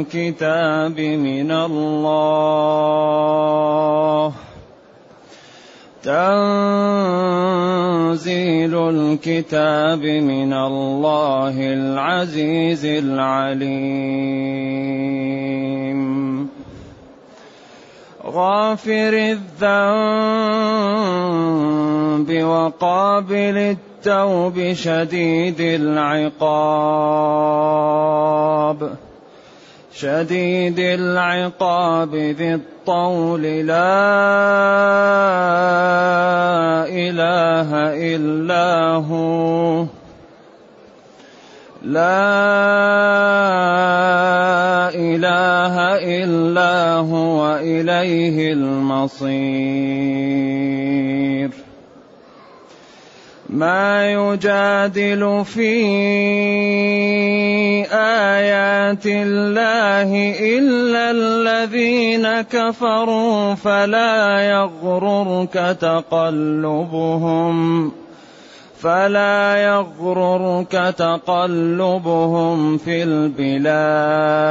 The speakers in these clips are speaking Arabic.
الكتاب من الله. تنزيل الكتاب من الله العزيز العليم. غافر الذنب وقابل التوب شديد العقاب. شديد العقاب ذي الطول لا إله إلا هو. لا إله إلا هو اليه المصير. ما يجادل في آيات الله إلا الذين كفروا فلا يغررك تقلبهم فلا يغررك تقلبهم في البلاد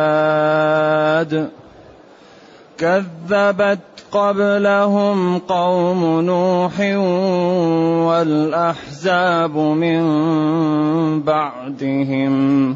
كذبت قبلهم قوم نوح والأحزاب من بعدهم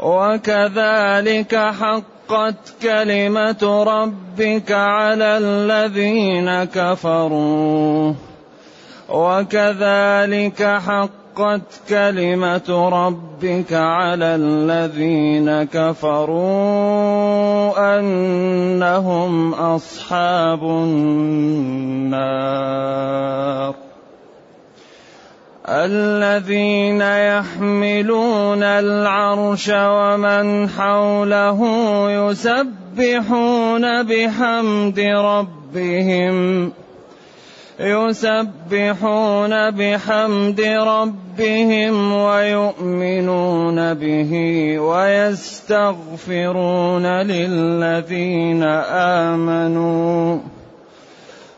وكذلك حقت كلمة ربك على الذين كفروا. وكذلك حق حقت كلمة ربك على الذين كفروا أنهم أصحاب النار. الذين يحملون العرش ومن حوله يسبحون بحمد ربهم. يسبحون بحمد ربهم ويؤمنون به ويستغفرون للذين آمنوا.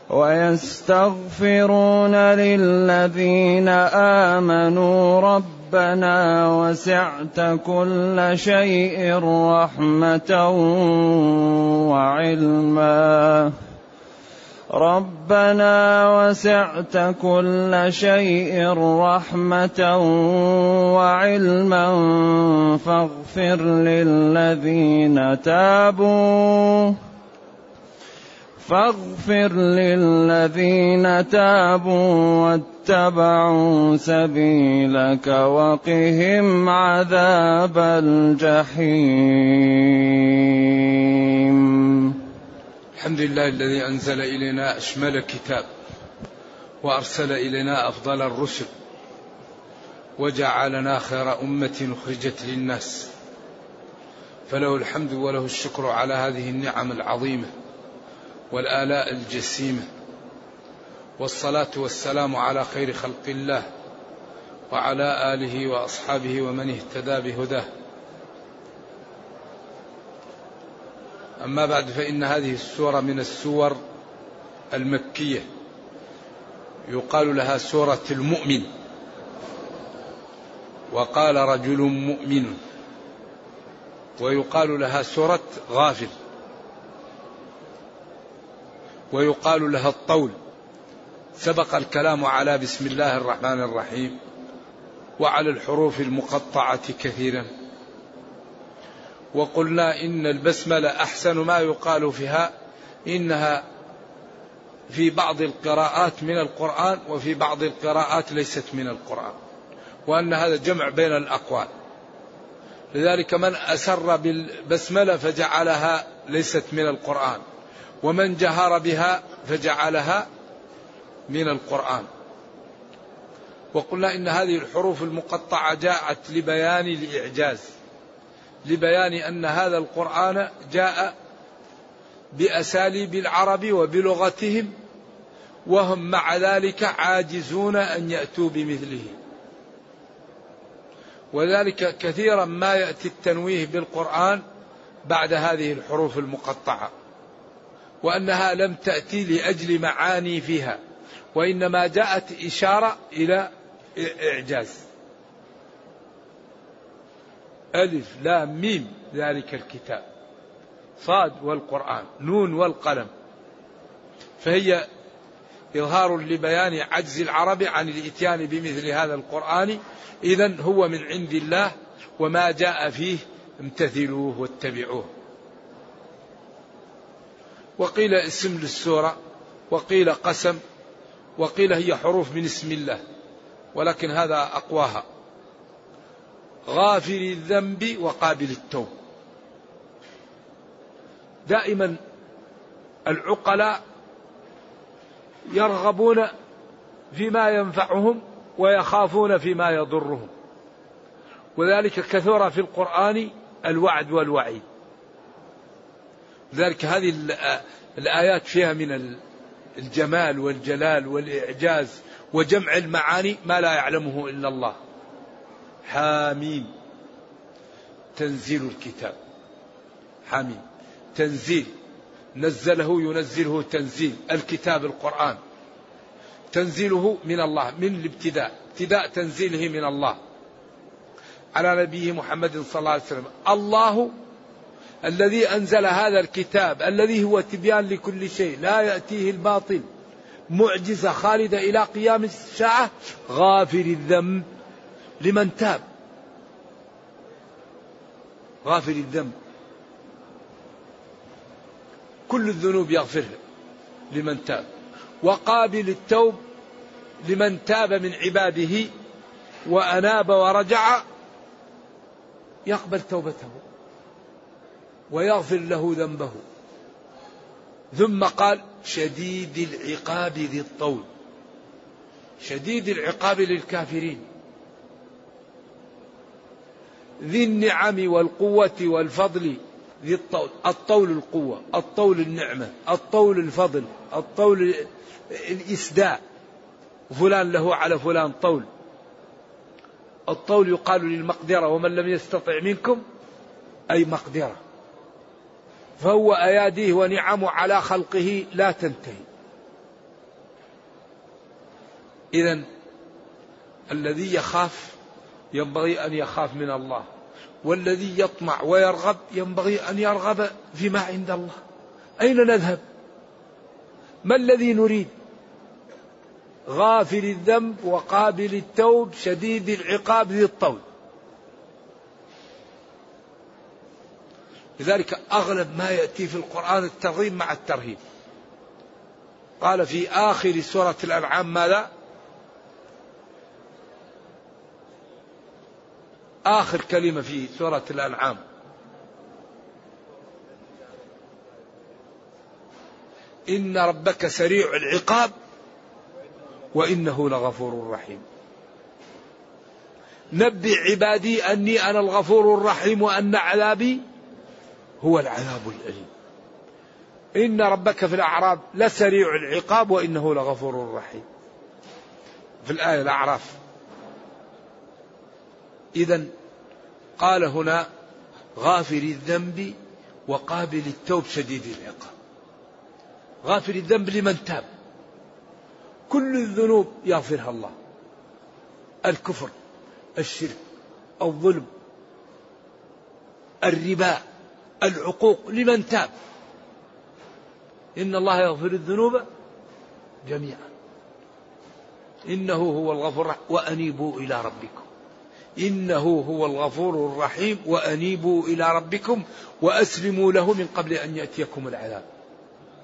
ويستغفرون للذين آمنوا ربنا وسعت كل شيء رحمة وعلما. ربنا وسعت كل شيء رحمة وعلما. فاغفر للذين تابوا. فاغفر للذين تابوا واتبعوا سبيلك وقهم عذاب الجحيم. الحمد لله الذي أنزل إلينا أشمل كتاب وأرسل إلينا أفضل الرسل وجعلنا خير أمة أخرجت للناس. فله الحمد وله الشكر على هذه النعم العظيمة. والآلاء الجسيمة. والصلاة والسلام على خير خلق الله وعلى آله وأصحابه ومن اهتدى بهداه. أما بعد فإن هذه السورة من السور المكية. يقال لها سورة المؤمن. وقال رجل مؤمن. ويقال لها سورة غافل. ويقال لها الطول. سبق الكلام على بسم الله الرحمن الرحيم وعلى الحروف المقطعة كثيرا. وقلنا إن البسملة أحسن ما يقال فيها إنها في بعض القراءات من القرآن وفي بعض القراءات ليست من القرآن وأن هذا جمع بين الأقوال. لذلك من أسر بالبسملة فجعلها ليست من القرآن. ومن جهر بها فجعلها من القرآن. وقلنا إن هذه الحروف المقطعة جاءت لبيان الإعجاز لبيان أن هذا القرآن جاء بأساليب العرب وبلغتهم وهم مع ذلك عاجزون أن يأتوا بمثله. وذلك كثيرا ما يأتي التنويه بالقرآن بعد هذه الحروف المقطعة. وأنها لم تأتي لأجل معاني فيها وإنما جاءت إشارة إلى إعجاز. ألف لام ميم ذلك الكتاب. صاد والقرآن نون والقلم. فهي إظهار لبيان عجز العرب عن الإتيان بمثل هذا القرآن. إذا هو من عند الله وما جاء فيه امتثلوه واتبعوه. وقيل اسم للسورة وقيل قسم وقيل هي حروف من اسم الله ولكن هذا أقواها. غافر الذنب وقابل التوب. دائما العقلاء يرغبون فيما ينفعهم ويخافون فيما يضرهم. وذلك كثر في القرآن الوعد والوعيد. لذلك هذه الآيات فيها من الجمال والجلال والإعجاز وجمع المعاني ما لا يعلمه إلا الله. حاميم. تنزيل الكتاب. حاميم. تنزيل. نزله ينزله تنزيل. الكتاب القرآن. تنزيله من الله من الابتداء. ابتداء تنزيله من الله. على نبيه محمد صلى الله عليه وسلم. الله الذي أنزل هذا الكتاب الذي هو تبيان لكل شيء لا يأتيه الباطل. معجزة خالدة إلى قيام الساعة غافر الذنب لمن تاب. غافر الذنب. كل الذنوب يغفرها لمن تاب. وقابل التوب لمن تاب من عباده وأناب ورجع يقبل توبته. ويغفر له ذنبه. ثم قال شديد العقاب ذي الطول. شديد العقاب للكافرين. ذي النعم والقوة والفضل ذي الطول. الطول القوة الطول النعمة الطول الفضل الطول الإسداء. فلان له على فلان طول. الطول يقال للمقدرة ومن لم يستطع منكم أي مقدرة. فهو أياديه ونعمه على خلقه لا تنتهي. إذا الذي يخاف ينبغي أن يخاف من الله والذي يطمع ويرغب ينبغي أن يرغب فيما عند الله. أين نذهب؟ ما الذي نريد؟ غافل الذنب وقابل التوب شديد العقاب ذي الطول. لذلك أغلب ما يأتي في القرآن الترغيب مع الترهيب. قال في آخر سورة الأنعام ماذا؟ آخر كلمة في سورة الأنعام. إن ربك سريع العقاب وإنه لغفور رحيم. نبئ عبادي أني أنا الغفور الرحيم وأن عذابي هو العذاب الأليم. إن ربك في الأعراب لسريع العقاب وإنه لغفور رحيم. في الآية الأعراف. إذا قال هنا غافر الذنب وقابل التوب شديد العقاب. غافر الذنب لمن تاب. كل الذنوب يغفرها الله. الكفر الشرك الظلم الربا. العقوق لمن تاب. إن الله يغفر الذنوب جميعا. إنه هو الغفور وأنيبوا إلى ربكم. إنه هو الغفور الرحيم. وأنيبوا إلى ربكم. وأسلموا له من قبل أن يأتيكم العذاب.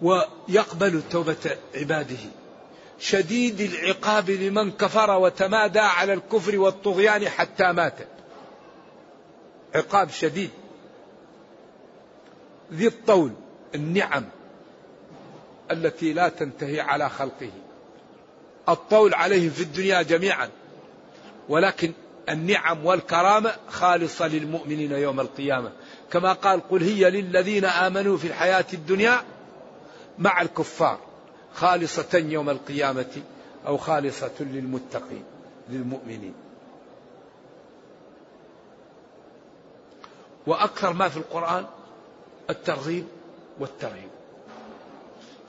ويقبل توبة عباده. شديد العقاب لمن كفر وتمادى على الكفر والطغيان حتى مات. عقاب شديد. ذي الطول النعم التي لا تنتهي على خلقه. الطول عليهم في الدنيا جميعا ولكن النعم والكرامة خالصة للمؤمنين يوم القيامة. كما قال قل هي للذين آمنوا في الحياة الدنيا مع الكفار خالصة يوم القيامة أو خالصة للمتقين للمؤمنين. وأكثر ما في القرآن الترغيب والترهيب.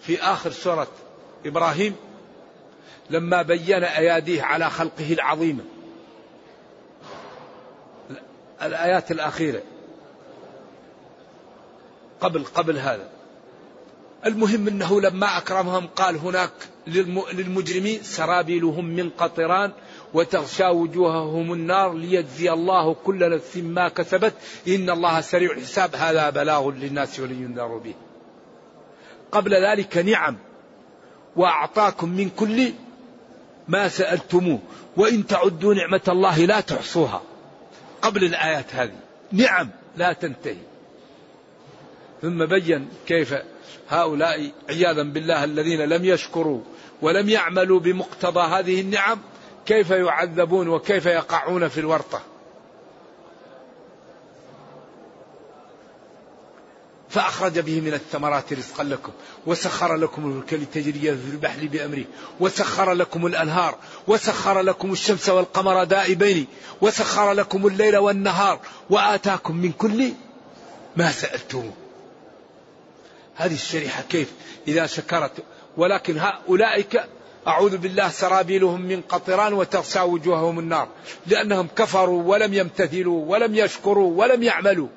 في آخر سورة إبراهيم لما بين أياديه على خلقه العظيمة الآيات الأخيرة. قبل قبل هذا. المهم أنه لما أكرمهم قال هناك للمجرمين سرابيلهم من قطران وتغشى وجوههم النار ليجزي الله كل نفس ما كسبت. إن الله سريع الحساب. هذا بلاغ للناس ولينذروا به. قبل ذلك نعم. وأعطاكم من كل ما سألتموه. وإن تعدوا نعمة الله لا تحصوها. قبل الآيات هذه. نعم. لا تنتهي. ثم بين كيف هؤلاء عياذا بالله الذين لم يشكروا ولم يعملوا بمقتضى هذه النعم. كيف يعذبون وكيف يقعون في الورطة؟ فأخرج به من الثمرات رزقا لكم وسخر لكم الفلك لتجري في البحر بأمره وسخر لكم الأنهار وسخر لكم الشمس والقمر دائبين وسخر لكم الليل والنهار وآتاكم من كل ما سألتموه. هذه الشريحة كيف إذا شكرت؟ ولكن أولئك أعوذ بالله سرابيلهم من قطران وتغشى وجوههم النار. لأنهم كفروا ولم يمتثلوا ولم يشكروا ولم يعملوا.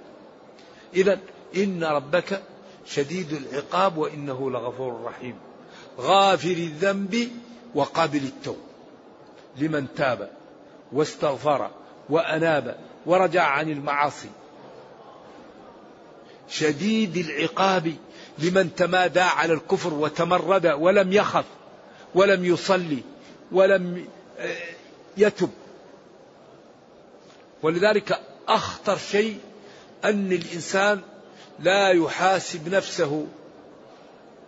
إذا إن ربك شديد العقاب وإنه لغفور رحيم. غافر الذنب وقابل التوب. لمن تاب واستغفر وأناب ورجع عن المعاصي. شديد العقاب لمن تمادى على الكفر وتمرد ولم يخف. ولم يصلي ولم آه، يتب. ولذلك أخطر شيء أن الإنسان لا يحاسب نفسه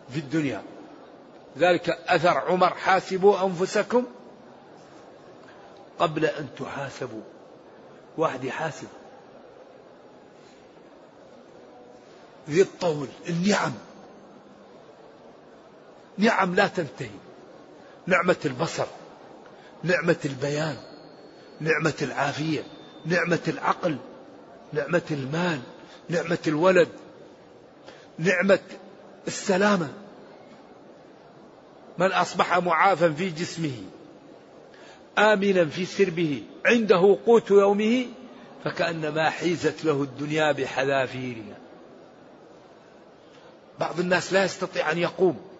في الدنيا. ذلك أثر عمر حاسبوا أنفسكم قبل أن تحاسبوا. واحد يحاسب. ذي الطول النعم. نعم لا تنتهي. نعمة البصر نعمة البيان نعمة العافية نعمة العقل نعمة المال نعمة الولد نعمة السلامة. من أصبح معافا في جسمه آمنا في سربه عنده قوت يومه فكأنما حيزت له الدنيا بحذافيرها. بعض الناس لا يستطيع أن يقوم.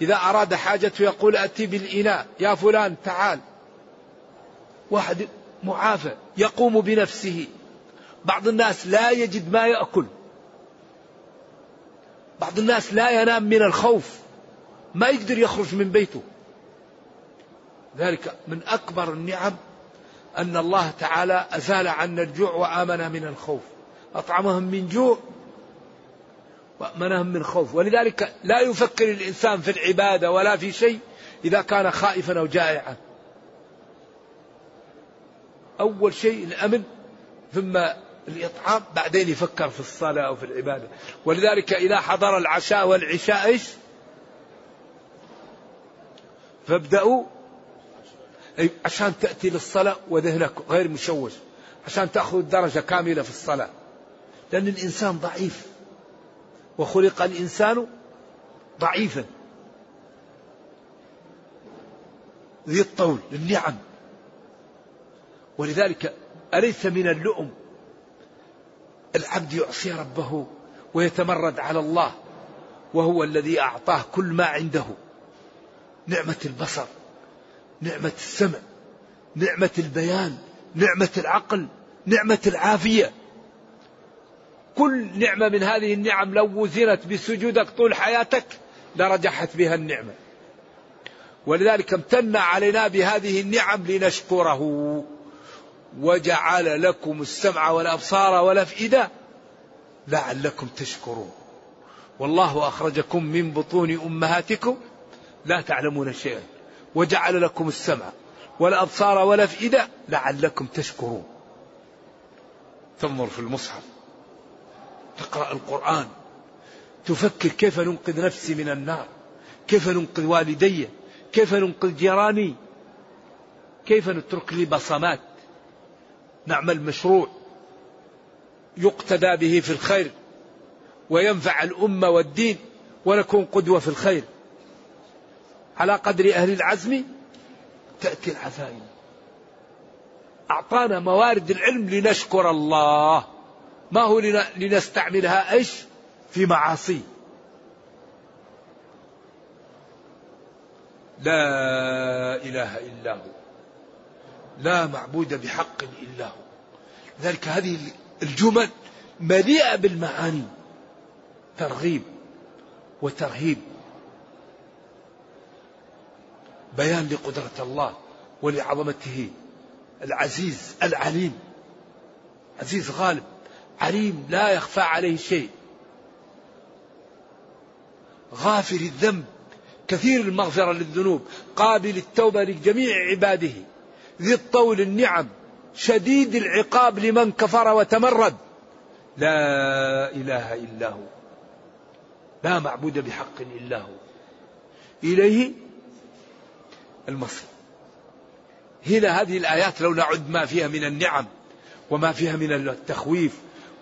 إذا أراد حاجته يقول أتي بالإناء يا فلان تعال. واحد معافى يقوم بنفسه. بعض الناس لا يجد ما يأكل. بعض الناس لا ينام من الخوف. ما يقدر يخرج من بيته. ذلك من أكبر النعم أن الله تعالى أزال عنا الجوع وآمنا من الخوف. أطعمهم من جوع وأمنهم من خوف. ولذلك لا يفكر الإنسان في العبادة ولا في شيء إذا كان خائفا أو جائعا. أول شيء الأمن ثم الإطعام بعدين يفكر في الصلاة أو في العبادة. ولذلك إذا حضر العشاء والعشاء إيش؟ فابدأوا. عشان تأتي للصلاة وذهنك غير مشوش عشان تأخذ درجة كاملة في الصلاة. لأن الإنسان ضعيف. وخلق الإنسان ضعيفا. ذي الطول النعم ولذلك أليس من اللؤم؟ العبد يعصي ربه ويتمرد على الله وهو الذي أعطاه كل ما عنده. نعمة البصر نعمة السمع نعمة البيان نعمة العقل نعمة العافية. كل نعمة من هذه النعم لو وزنت بسجودك طول حياتك لرجحت بها النعمة. ولذلك امتن علينا بهذه النعم لنشكره. وجعل لكم السمع والأبصار والأفئدة لعلكم تشكرون. والله أخرجكم من بطون أمهاتكم لا تعلمون شيئا. وجعل لكم السمع والأبصار والأفئدة لعلكم تشكرون. تنظر في المصحف. تقرأ القرآن. تفكر كيف ننقذ نفسي من النار. كيف ننقذ والدي. كيف ننقذ جيراني. كيف نترك لي بصمات. نعمل مشروع. يقتدى به في الخير. وينفع الأمة والدين. ونكون قدوة في الخير. على قدر أهل العزم تأتي العزائم. أعطانا موارد العلم لنشكر الله. ما هو لنستعملها إيش؟ في معاصي. لا إله إلا هو. لا معبود بحق إلا هو. لذلك هذه الجمل مليئة بالمعاني. ترغيب وترهيب. بيان لقدرة الله ولعظمته. العزيز العليم. عزيز غالب. عليم لا يخفى عليه شيء. غافر الذنب كثير المغفرة للذنوب قابل التوبة لجميع عباده ذي الطول النعم شديد العقاب لمن كفر وتمرد. لا إله إلا هو. لا معبود بحق إلا هو. إليه المصير. هنا هذه الآيات لو نعد ما فيها من النعم وما فيها من التخويف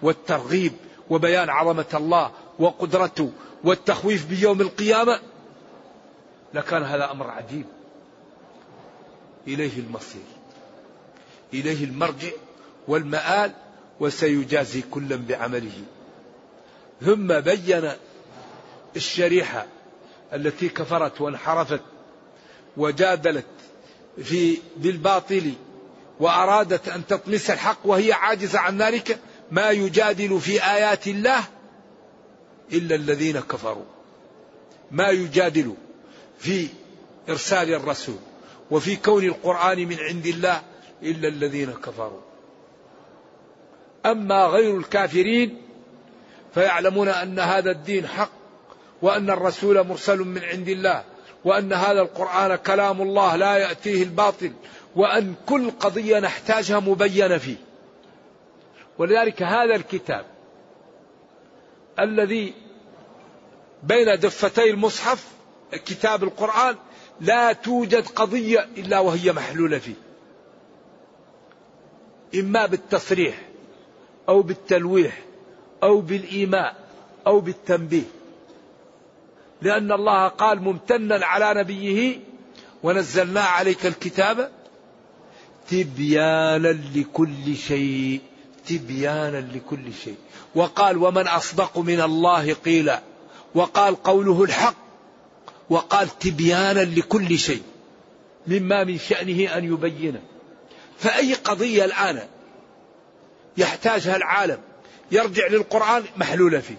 والترغيب وبيان عظمة الله وقدرته والتخويف بيوم القيامة لكان هذا أمر عجيب. إليه المصير إليه المرجع والمآل وسيجازي كلا بعمله. ثم بين الشريحة التي كفرت وانحرفت وجادلت في بالباطل وأرادت أن تطمس الحق وهي عاجزة عن ذلك. ما يجادل في آيات الله إلا الذين كفروا. ما يجادل في إرسال الرسول وفي كون القرآن من عند الله إلا الذين كفروا. أما غير الكافرين فيعلمون أن هذا الدين حق وأن الرسول مرسل من عند الله وأن هذا القرآن كلام الله لا يأتيه الباطل وأن كل قضية نحتاجها مبينة فيه. ولذلك هذا الكتاب الذي بين دفتي المصحف كتاب القرآن لا توجد قضية إلا وهي محلولة فيه. إما بالتصريح أو بالتلويح أو بالإيماء أو بالتنبيه. لأن الله قال ممتنا على نبيه ونزلنا عليك الكتاب تبيانا لكل شيء تبيانا لكل شيء. وقال ومن أصدق من الله قيلا. وقال قوله الحق. وقال تبيانا لكل شيء. مما من شأنه أن يبينه. فأي قضية الآن يحتاجها العالم يرجع للقرآن محلولة فيه.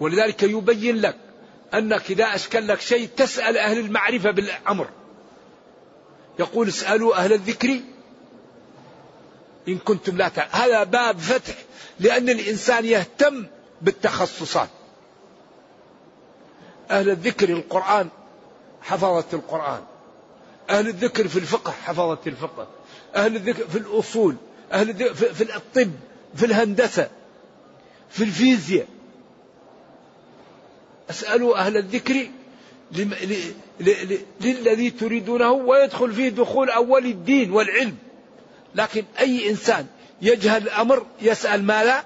ولذلك يبين لك أنك إذا أشكل لك شيء تسأل أهل المعرفة بالأمر. يقول اسألوا أهل الذكر إن كنتم لا تعلمون هذا باب فتح لأن الإنسان يهتم بالتخصصات. أهل الذكر القرآن حفظت القرآن. أهل الذكر في الفقه حفظت الفقه. أهل الذكر في الأصول أهل الذكر في الطب في الهندسة في الفيزياء. أسألوا أهل الذكر للذي تريدونه ويدخل فيه دخول أول الدين والعلم. لكن أي إنسان يجهل الأمر يسأل ماذا؟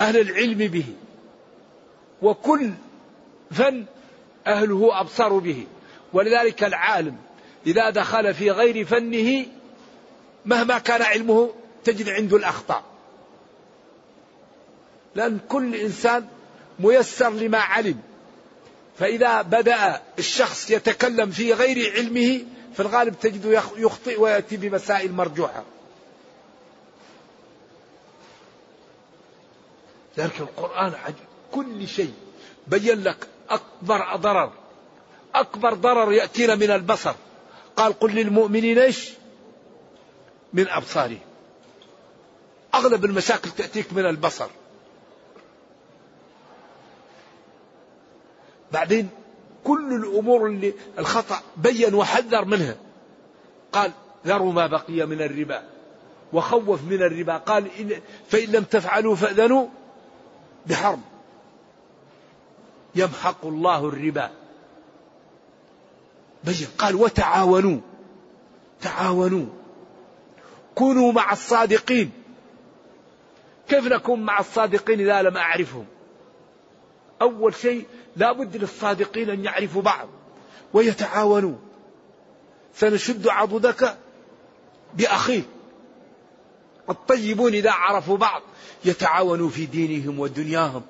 أهل العلم به. وكل فن أهله أبصر به. ولذلك العالم إذا دخل في غير فنه مهما كان علمه تجد عنده الأخطاء. لأن كل إنسان ميسر لما علم. فإذا بدأ الشخص يتكلم في غير علمه في الغالب تجده يخطئ ويأتي بمسائل مرجوحة. لكن القرآن عجيب كل شيء بين لك أكبر ضرر. أكبر ضرر يأتينا من البصر. قال قل للمؤمنين إيش؟ من أبصارهم. أغلب المشاكل تأتيك من البصر. بعدين كل الأمور اللي الخطأ بين وحذر منها. قال ذروا ما بقي من الربا وخوف من الربا. قال إن فإن لم تفعلوا فأذنوا بحرب. يمحق الله الربا. بين قال وتعاونوا. تعاونوا. كونوا مع الصادقين. كيف نكون مع الصادقين إذا لم أعرفهم؟ أول شيء لا بد للصادقين أن يعرفوا بعض ويتعاونوا. سنشد عضدك بأخيك. الطيبون إذا عرفوا بعض يتعاونوا في دينهم ودنياهم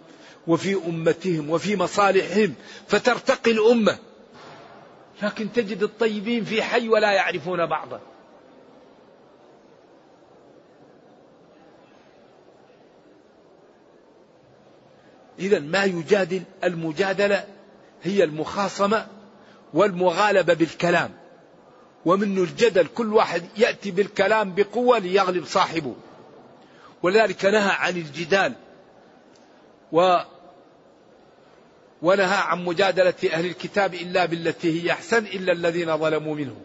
وفي أمتهم وفي مصالحهم فترتقي الأمة. لكن تجد الطيبين في حي ولا يعرفون بعضا. إذا ما يجادل المجادلة هي المخاصمة والمغالبة بالكلام. ومنه الجدل كل واحد يأتي بالكلام بقوة ليغلب صاحبه. ولذلك نهى عن الجدال و ونهى عن مجادلة أهل الكتاب إلا بالتي هي أحسن إلا الذين ظلموا منهم.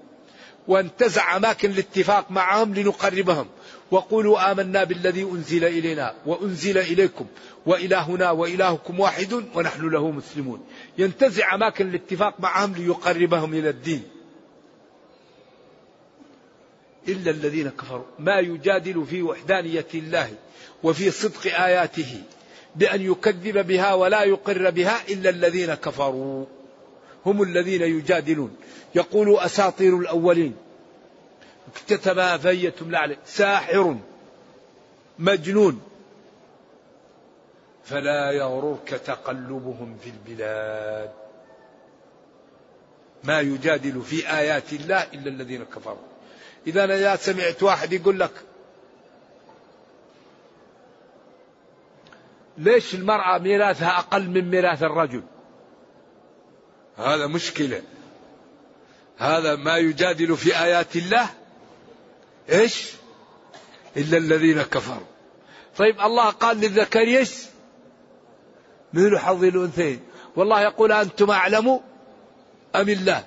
وانتزع أماكن الاتفاق معهم لنقربهم. وقولوا آمنا بالذي أنزل إلينا وأنزل إليكم وإلهنا وإلهكم واحد ونحن له مسلمون. ينتزع أماكن الاتفاق معهم ليقربهم إلى الدين. إلا الذين كفروا. ما يجادل في وحدانية الله وفي صدق آياته بأن يكذب بها ولا يقر بها إلا الذين كفروا. هم الذين يجادلون. يقول أساطير الأولين. اكتتبها فهي تملى عليه. ساحر مجنون. فلا يغررك تقلبهم في البلاد. ما يجادل في آيات الله إلا الذين كفروا. إذا أنا سمعت واحد يقول لك ليش المرأة ميراثها أقل من ميراث الرجل؟ هذا مشكلة. هذا ما يجادل في آيات الله إيش؟ إلا الذين كفروا. طيب الله قال للذكر إيش مثل حظ الأنثيين. والله يقول أنتم أعلم أم الله؟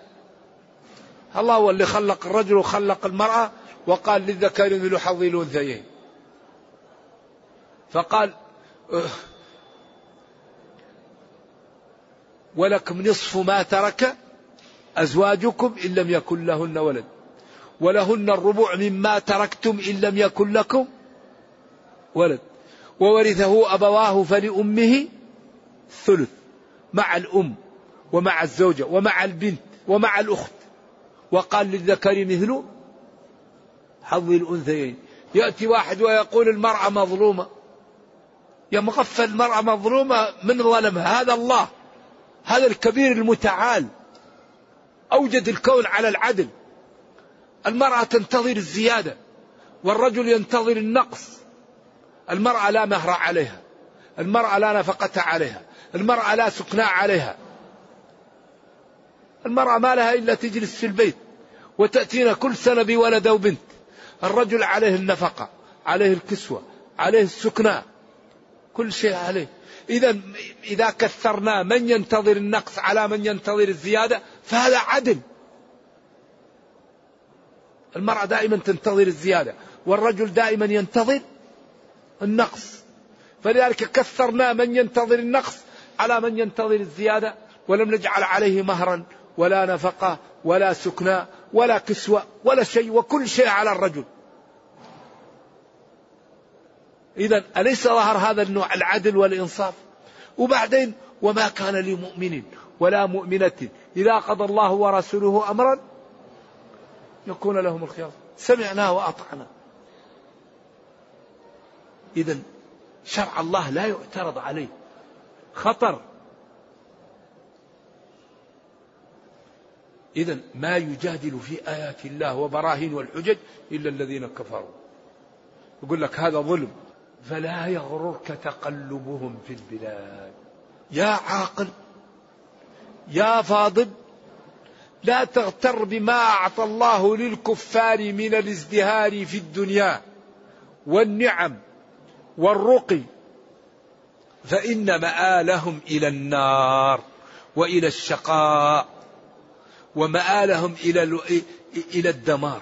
الله هو اللي خلق الرجل وخلق المرأة وقال للذكر مثل حظ الأنثيين. فقال ولكم نصف ما ترك أزواجكم إن لم يكن لهن ولد. ولهن الربع مما تركتم إن لم يكن لكم ولد. وورثه أبواه فلأمه ثلث مع الأم ومع الزوجة ومع البنت ومع الأخت. وقال للذكر مثل حظ الأنثيين. يأتي واحد ويقول المرأة مظلومة. يا مغفل المرأة مظلومة من ظلمها هذا الله. هذا الكبير المتعال. أوجد الكون على العدل. المرأة تنتظر الزيادة والرجل ينتظر النقص. المرأة لا مهر عليها. المرأة لا نفقة عليها. المرأة لا سكناء عليها. المرأة ما لها إلا تجلس في البيت وتأتينا كل سنة بولد أو بنت. الرجل عليه النفقة عليه الكسوة عليه السكناء. كل شيء عليه. إذا إذا كثرنا من ينتظر النقص على من ينتظر الزيادة فهذا عدل. المرأة دائما تنتظر الزيادة والرجل دائما ينتظر النقص. فلذلك كثرنا من ينتظر النقص على من ينتظر الزيادة ولم نجعل عليه مهرا ولا نفقة ولا سكنى ولا كسوة ولا شيء وكل شيء على الرجل. إذا أليس ظهر هذا النوع العدل والإنصاف؟ وبعدين وما كان لمؤمن ولا مؤمنة إذا قضى الله ورسوله أمرا يكون لهم الخيار. سمعنا وأطعنا. إذا شرع الله لا يعترض عليه. خطر. إذا ما يجادل في آيات الله وبراهين والحجج إلا الذين كفروا. يقول لك هذا ظلم. فلا يغررك تقلبهم في البلاد. يا عاقل. يا فاضل. لا تغتر بما أعطى الله للكفار من الازدهار في الدنيا والنعم والرقي. فإن مآلهم إلى النار وإلى الشقاء ومآلهم إلى إلى الدمار.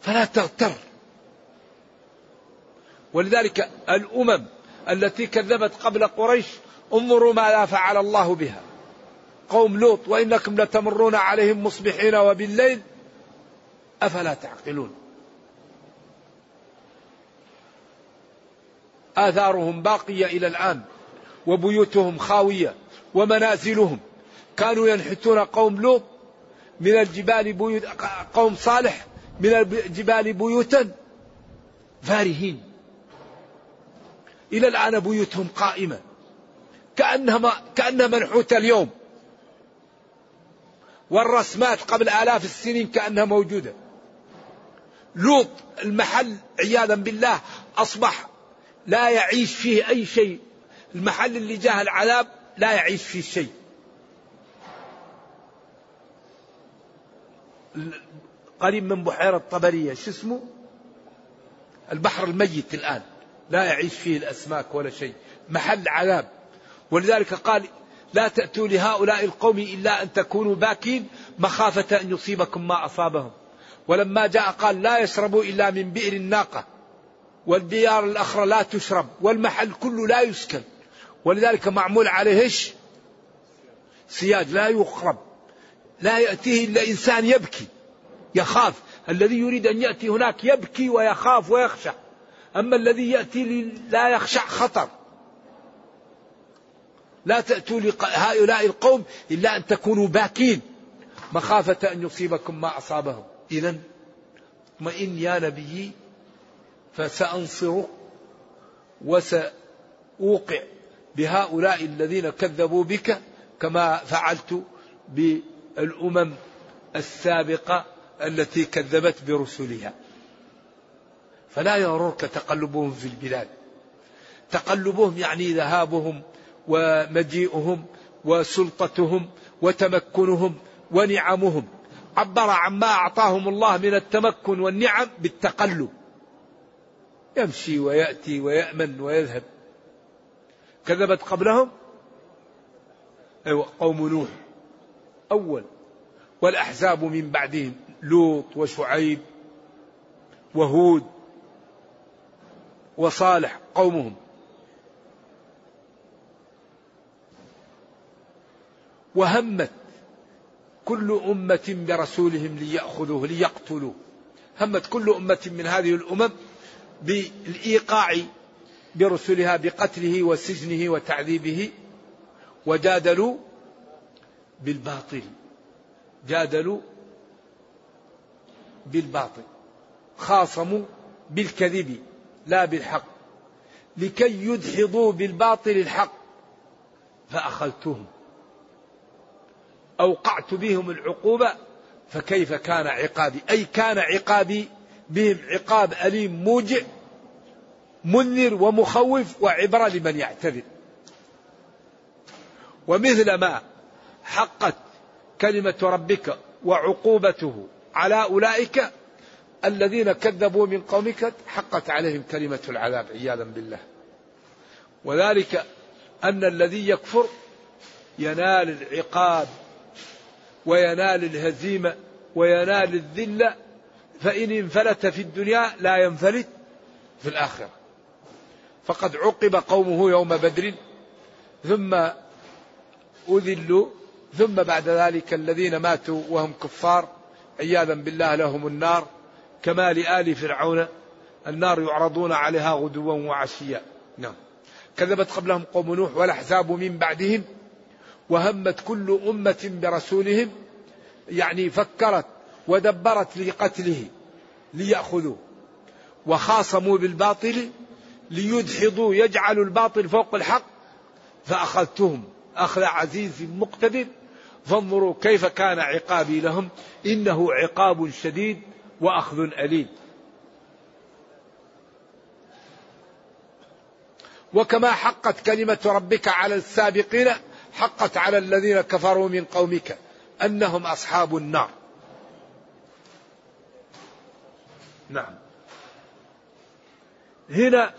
فلا تغتر. ولذلك الأمم التي كذبت قبل قريش انظروا ماذا فعل الله بها. قوم لوط وإنكم لتمرون عليهم مصبحين وبالليل أفلا تعقلون آثارهم باقية إلى الآن وبيوتهم خاوية ومنازلهم كانوا ينحتون قوم لوط من الجبال بيوت قوم صالح من الجبال بيوتا فارهين إلى الآن بيوتهم قائمة كأنها كأنها منحوتة اليوم والرسمات قبل آلاف السنين كأنها موجودة. لوط المحل عياذا بالله أصبح لا يعيش فيه أي شيء. المحل اللي جاه العذاب لا يعيش فيه شيء. قريب من بحيرة طبرية شو اسمه؟ البحر الميت الآن. لا يعيش فيه الأسماك ولا شيء. محل عذاب. ولذلك قال لا تأتوا لهؤلاء القوم إلا أن تكونوا باكين مخافة أن يصيبكم ما أصابهم. ولما جاء قال لا يشربوا إلا من بئر الناقة والديار الأخرى لا تشرب والمحل كله لا يسكن. ولذلك معمول عليه إيش؟ سياج لا يخرب لا يأتيه إلا إنسان يبكي يخاف. الذي يريد أن يأتي هناك يبكي ويخاف ويخشى. أما الذي يأتي لا يخشع خطر. لا تأتوا لهؤلاء القوم إلا أن تكونوا باكين. مخافة أن يصيبكم ما أصابهم. إذا اطمئن يا نبي فسأنصرك وسأوقع بهؤلاء الذين كذبوا بك كما فعلت بالأمم السابقة التي كذبت برسلها. فلا يغررك تقلبهم في البلاد. تقلبهم يعني ذهابهم ومجيئهم وسلطتهم وتمكنهم ونعمهم. عبر عما أعطاهم الله من التمكن والنعم بالتقلب. يمشي ويأتي ويأمن ويذهب. كذبت قبلهم؟ أيوة قوم نوح. أول. والأحزاب من بعدهم لوط وشعيب وهود وصالح قومهم. وهمت كل أمة برسولهم ليأخذوه ليقتلوه. همت كل أمة من هذه الأمم بالإيقاع برسلها بقتله وسجنه وتعذيبه وجادلوا بالباطل. جادلوا بالباطل. خاصموا بالكذب لا بالحق. لكي يدحضوا بالباطل الحق. فأخذتهم. أوقعت بهم العقوبة فكيف كان عقابي؟ أي كان عقابي بهم؟ عقاب أليم موجع منذر ومخوف وعبرة لمن يعتذر. ومثل ما حقت كلمة ربك وعقوبته على أولئك الذين كذبوا من قومك حقت عليهم كلمة العذاب عياذا بالله. وذلك أن الذي يكفر ينال العقاب. وينال الهزيمة وينال الذلة فإن انفلت في الدنيا لا ينفلت في الآخرة. فقد عقب قومه يوم بدر ثم أذلوا ثم بعد ذلك الذين ماتوا وهم كفار عياذا بالله لهم النار كما لآل فرعون النار يعرضون عليها غدوا وعشيا. نعم. كذبت قبلهم قوم نوح والأحزاب من بعدهم وهمت كل أمة برسولهم يعني فكرت ودبرت لقتله ليأخذوه وخاصموا بالباطل ليدحضوا يجعلوا الباطل فوق الحق فأخذتهم أخذ عزيز مقتدر فانظروا كيف كان عقابي لهم إنه عقاب شديد وأخذ أليم. وكما حقت كلمة ربك على السابقين حقت على الذين كفروا من قومك أنهم أصحاب النار. نعم. هنا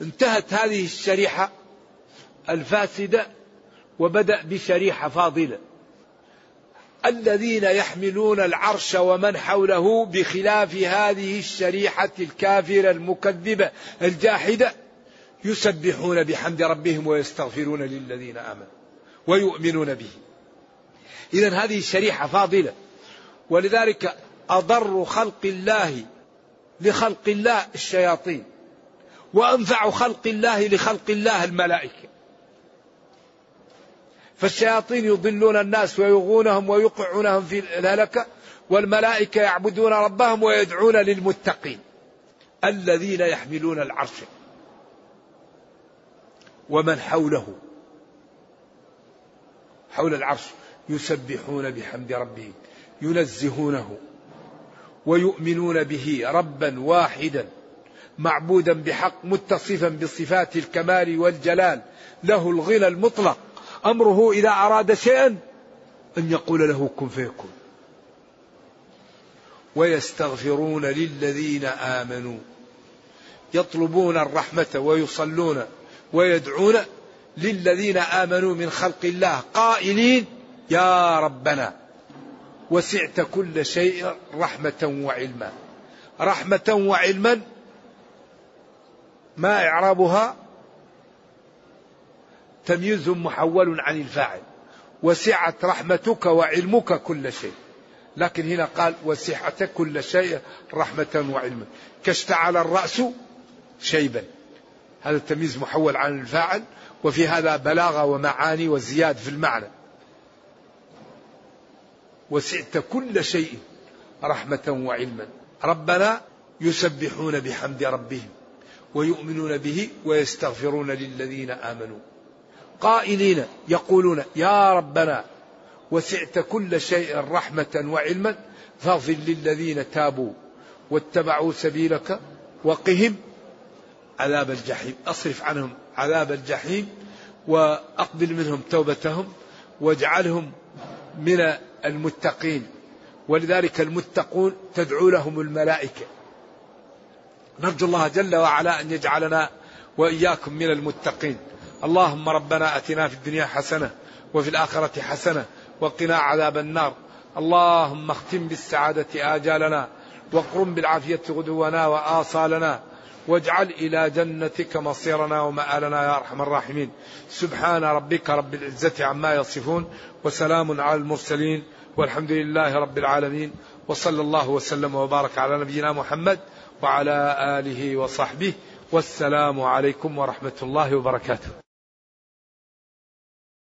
انتهت هذه الشريحة الفاسدة وبدأ بشريحة فاضلة. الذين يحملون العرش ومن حوله بخلاف هذه الشريحة الكافرة المكذبة الجاحدة يسبحون بحمد ربهم ويستغفرون للذين آمنوا ويؤمنون به. إذا هذه الشريحة فاضلة. ولذلك أضر خلق الله لخلق الله الشياطين وأنفع خلق الله لخلق الله الملائكة. فالشياطين يضلون الناس ويغونهم ويوقعونهم في الهلكة والملائكة يعبدون ربهم ويدعون للمتقين. الذين يحملون العرش. ومن حوله. حول العرش. يسبحون بحمد ربهم. ينزهونه. ويؤمنون به ربا واحدا. معبودا بحق. متصفا بصفات الكمال والجلال. له الغنى المطلق. أمره إذا أراد شيئا أن يقول له كن فيكون. ويستغفرون للذين آمنوا. يطلبون الرحمة ويصلون. ويدعون للذين آمنوا من خلق الله قائلين يا ربنا وسعت كل شيء رحمة وعلما. رحمة وعلما ما إعرابها؟ تمييز محول عن الفاعل. وسعت رحمتك وعلمك كل شيء. لكن هنا قال وسعت كل شيء رحمة وعلما. كاشتعل الرأس شيبا. هذا التمييز محول عن الفاعل وفي هذا بلاغة ومعاني وزياد في المعنى. وسعت كل شيء رحمة وعلما. ربنا يسبحون بحمد ربهم ويؤمنون به ويستغفرون للذين آمنوا. قائلين يقولون يا ربنا وسعت كل شيء رحمة وعلما فاغفر للذين تابوا واتبعوا سبيلك وقهم عذاب الجحيم. أصرف عنهم عذاب الجحيم وأقبل منهم توبتهم واجعلهم من المتقين. ولذلك المتقون تدعو لهم الملائكة. نرجو الله جل وعلا أن يجعلنا وإياكم من المتقين. اللهم ربنا آتنا في الدنيا حسنة وفي الآخرة حسنة وقنا عذاب النار. اللهم اختم بالسعادة آجالنا واقرم بالعافية غدونا وآصالنا. واجعل إلى جنتك مصيرنا ومآلنا يا أرحم الراحمين. سبحان ربك رب العزة عما يصفون وسلام على المرسلين والحمد لله رب العالمين. وصلى الله وسلم وبارك على نبينا محمد وعلى آله وصحبه. والسلام عليكم ورحمة الله وبركاته.